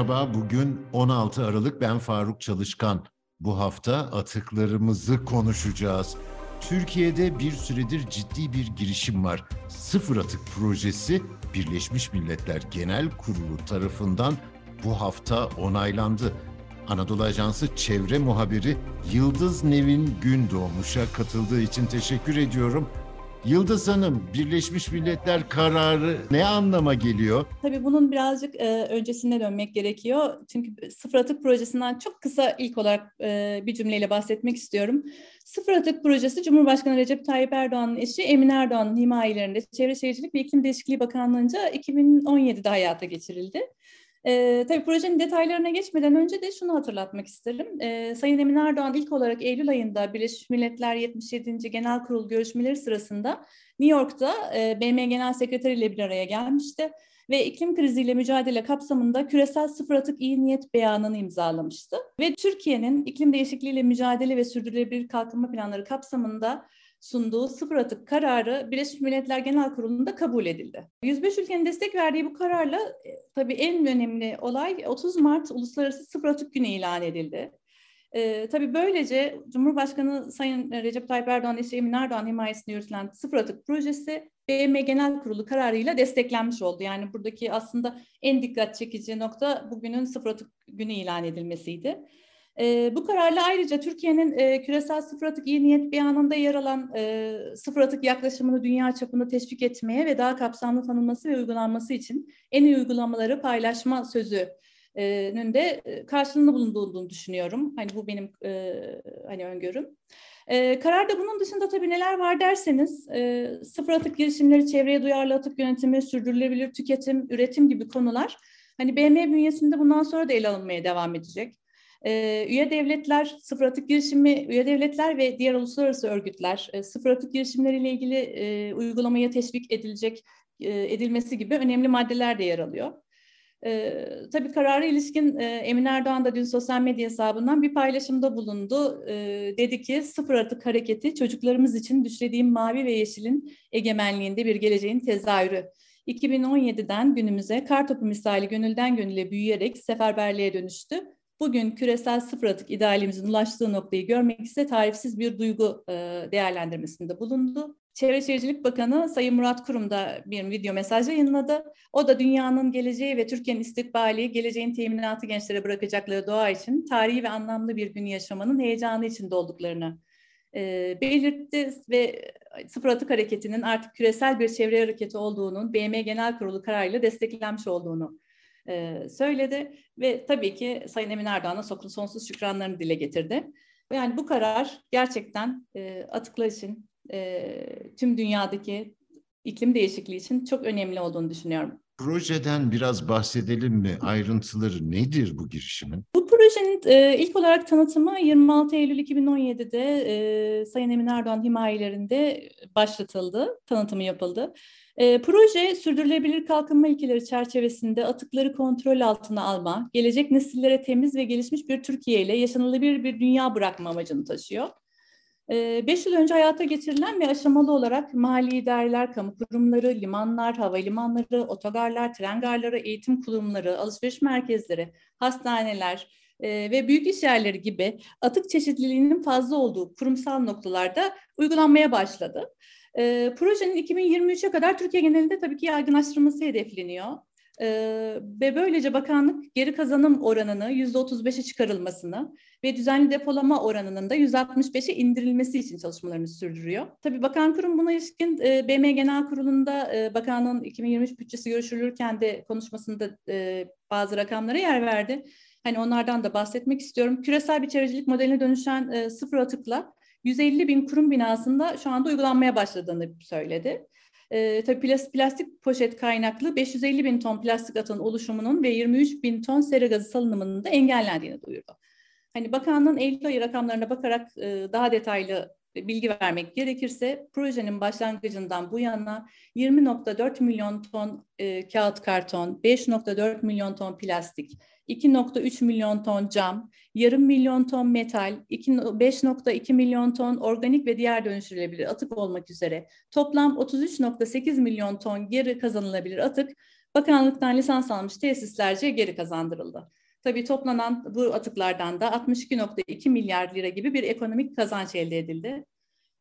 Merhaba, bugün 16 Aralık ben Faruk Çalışkan. Bu hafta atıklarımızı konuşacağız. Türkiye'de bir süredir ciddi bir girişim var. Sıfır Atık Projesi Birleşmiş Milletler Genel Kurulu tarafından bu hafta onaylandı. Anadolu Ajansı çevre muhabiri Yıldız Nevin Gündoğmuş'a katıldığı için teşekkür ediyorum. Yıldız Hanım, Birleşmiş Milletler kararı ne anlama geliyor? Tabii bunun birazcık e, öncesine dönmek gerekiyor. Çünkü Sıfır Atık Projesi'nden çok kısa ilk olarak e, bir cümleyle bahsetmek istiyorum. Sıfır Atık Projesi, Cumhurbaşkanı Recep Tayyip Erdoğan'ın eşi Emine Erdoğan'ın himayelerinde Çevre Şehircilik ve İklim Değişikliği Bakanlığı'nca 2017'de hayata geçirildi. E, tabii projenin detaylarına geçmeden önce de şunu hatırlatmak isterim. E, Sayın Emin Erdoğan ilk olarak Eylül ayında Birleşmiş Milletler 77. Genel Kurul görüşmeleri sırasında New York'ta e, BM Genel Sekreteri ile bir araya gelmişti ve iklim kriziyle mücadele kapsamında küresel sıfır atık iyi niyet beyanını imzalamıştı. Ve Türkiye'nin iklim değişikliğiyle mücadele ve sürdürülebilir kalkınma planları kapsamında sunduğu sıfır atık kararı Birleşmiş Milletler Genel Kurulu'nda kabul edildi. 105 ülkenin destek verdiği bu kararla e, tabii en önemli olay 30 Mart Uluslararası Sıfır Atık Günü ilan edildi. E, tabii böylece Cumhurbaşkanı Sayın Recep Tayyip Erdoğan eşi Emin Erdoğan himayesinde yürütülen sıfır atık projesi BM Genel Kurulu kararıyla desteklenmiş oldu. Yani buradaki aslında en dikkat çekici nokta bugünün sıfır atık günü ilan edilmesiydi. E, bu kararla ayrıca Türkiye'nin e, küresel sıfır atık iyi niyet beyanında yer alan e, sıfır atık yaklaşımını dünya çapında teşvik etmeye ve daha kapsamlı tanınması ve uygulanması için en iyi uygulamaları paylaşma sözü de karşılığında bulunduğunu düşünüyorum. Hani bu benim e, hani öngörüm. E, kararda bunun dışında tabii neler var derseniz e, sıfır atık girişimleri, çevreye duyarlı atık yönetimi, sürdürülebilir tüketim, üretim gibi konular hani BM bünyesinde bundan sonra da ele alınmaya devam edecek. E, üye devletler, sıfır atık girişimi, üye devletler ve diğer uluslararası örgütler e, sıfır atık girişimleriyle ilgili e, uygulamaya teşvik edilecek edilmesi gibi önemli maddeler de yer alıyor. E, tabii karara ilişkin e, Emin Erdoğan da dün sosyal medya hesabından bir paylaşımda bulundu. E, dedi ki sıfır atık hareketi çocuklarımız için düşlediğim mavi ve yeşilin egemenliğinde bir geleceğin tezahürü. 2017'den günümüze kartopu misali gönülden gönüle büyüyerek seferberliğe dönüştü. Bugün küresel sıfır atık idealimizin ulaştığı noktayı görmek ise tarifsiz bir duygu değerlendirmesinde bulundu. Çevre Şehircilik Bakanı Sayın Murat Kurum da bir video mesaj yayınladı. O da dünyanın geleceği ve Türkiye'nin istikbali, geleceğin teminatı gençlere bırakacakları doğa için tarihi ve anlamlı bir gün yaşamanın heyecanı içinde olduklarını e, belirtti ve Sıfır Atık Hareketi'nin artık küresel bir çevre hareketi olduğunun BM Genel Kurulu kararıyla desteklenmiş olduğunu e, söyledi ve tabii ki Sayın Emin Erdoğan'a sonsuz şükranlarını dile getirdi. Yani bu karar gerçekten e, atıklar için, e, tüm dünyadaki iklim değişikliği için çok önemli olduğunu düşünüyorum. Projeden biraz bahsedelim mi? Ayrıntıları nedir bu girişimin? Bu projenin e, ilk olarak tanıtımı 26 Eylül 2017'de e, Sayın Emin Erdoğan himayelerinde başlatıldı, tanıtımı yapıldı. E, proje sürdürülebilir kalkınma ilkeleri çerçevesinde atıkları kontrol altına alma, gelecek nesillere temiz ve gelişmiş bir Türkiye ile yaşanılabilir bir dünya bırakma amacını taşıyor. Ee, beş yıl önce hayata geçirilen ve aşamalı olarak mali idareler, kamu kurumları, limanlar, havalimanları, otogarlar, tren garları, eğitim kurumları, alışveriş merkezleri, hastaneler e, ve büyük iş yerleri gibi atık çeşitliliğinin fazla olduğu kurumsal noktalarda uygulanmaya başladı. E, projenin 2023'e kadar Türkiye genelinde tabii ki yaygınlaştırılması hedefleniyor. Ee, ve böylece bakanlık geri kazanım oranını %35'e çıkarılmasını ve düzenli depolama oranının da %65'e indirilmesi için çalışmalarını sürdürüyor. Tabii bakan kurum buna ilişkin e, BM Genel Kurulu'nda e, bakanlığın 2023 bütçesi görüşülürken de konuşmasında e, bazı rakamlara yer verdi. Hani onlardan da bahsetmek istiyorum. Küresel bir çevrecilik modeline dönüşen e, sıfır atıkla 150 bin kurum binasında şu anda uygulanmaya başladığını söyledi. E, tabii plastik poşet kaynaklı 550 bin ton plastik atın oluşumunun ve 23 bin ton sera gazı salınımının da engellendiğini duyurdu. Hani bakanlığın Eylül ayı rakamlarına bakarak e, daha detaylı bilgi vermek gerekirse projenin başlangıcından bu yana 20.4 milyon ton e, kağıt karton, 5.4 milyon ton plastik, 2.3 milyon ton cam, yarım milyon ton metal, 5.2 milyon ton organik ve diğer dönüştürülebilir atık olmak üzere toplam 33.8 milyon ton geri kazanılabilir atık bakanlıktan lisans almış tesislerce geri kazandırıldı. Tabii toplanan bu atıklardan da 62.2 milyar lira gibi bir ekonomik kazanç elde edildi.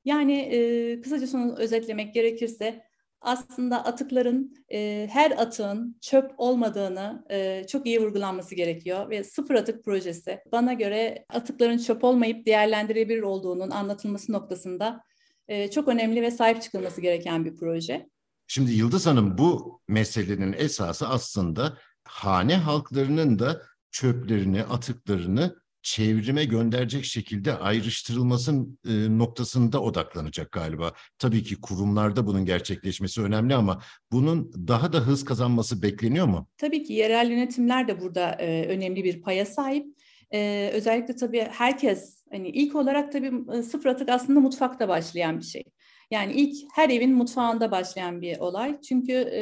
Yani e, kısaca sonu özetlemek gerekirse aslında atıkların e, her atığın çöp olmadığını e, çok iyi vurgulanması gerekiyor ve sıfır atık projesi bana göre atıkların çöp olmayıp değerlendirilebilir olduğunun anlatılması noktasında e, çok önemli ve sahip çıkılması gereken bir proje. Şimdi Yıldız Hanım bu meselenin esası aslında hane halklarının da çöplerini, atıklarını çevrime gönderecek şekilde ayrıştırılmasın e, noktasında odaklanacak galiba. Tabii ki kurumlarda bunun gerçekleşmesi önemli ama bunun daha da hız kazanması bekleniyor mu? Tabii ki yerel yönetimler de burada e, önemli bir paya sahip. E, özellikle tabii herkes hani ilk olarak tabii e, sıfır atık aslında mutfakta başlayan bir şey. Yani ilk her evin mutfağında başlayan bir olay. Çünkü e,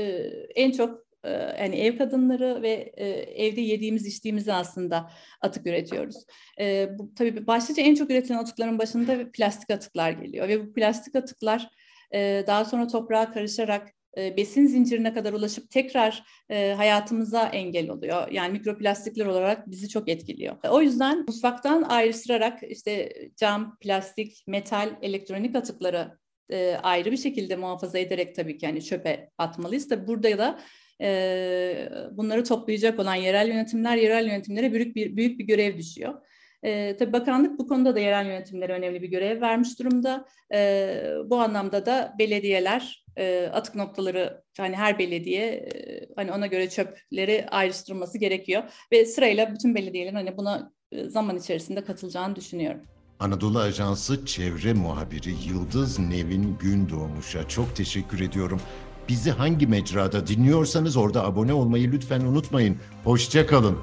en çok yani ev kadınları ve evde yediğimiz içtiğimizi aslında atık üretiyoruz. bu, tabii başlıca en çok üretilen atıkların başında plastik atıklar geliyor ve bu plastik atıklar daha sonra toprağa karışarak besin zincirine kadar ulaşıp tekrar hayatımıza engel oluyor. Yani mikroplastikler olarak bizi çok etkiliyor. O yüzden mutfaktan ayrıştırarak işte cam, plastik, metal, elektronik atıkları ayrı bir şekilde muhafaza ederek tabii ki yani çöpe atmalıyız. Tabii burada da e, bunları toplayacak olan yerel yönetimler, yerel yönetimlere büyük bir, büyük bir görev düşüyor. E, tabii bakanlık bu konuda da yerel yönetimlere önemli bir görev vermiş durumda. E, bu anlamda da belediyeler e, atık noktaları hani her belediye e, hani ona göre çöpleri ayrıştırılması gerekiyor ve sırayla bütün belediyelerin hani buna zaman içerisinde katılacağını düşünüyorum. Anadolu Ajansı çevre muhabiri Yıldız Nevin Gündoğmuş'a çok teşekkür ediyorum. Bizi hangi mecrada dinliyorsanız orada abone olmayı lütfen unutmayın. Hoşçakalın.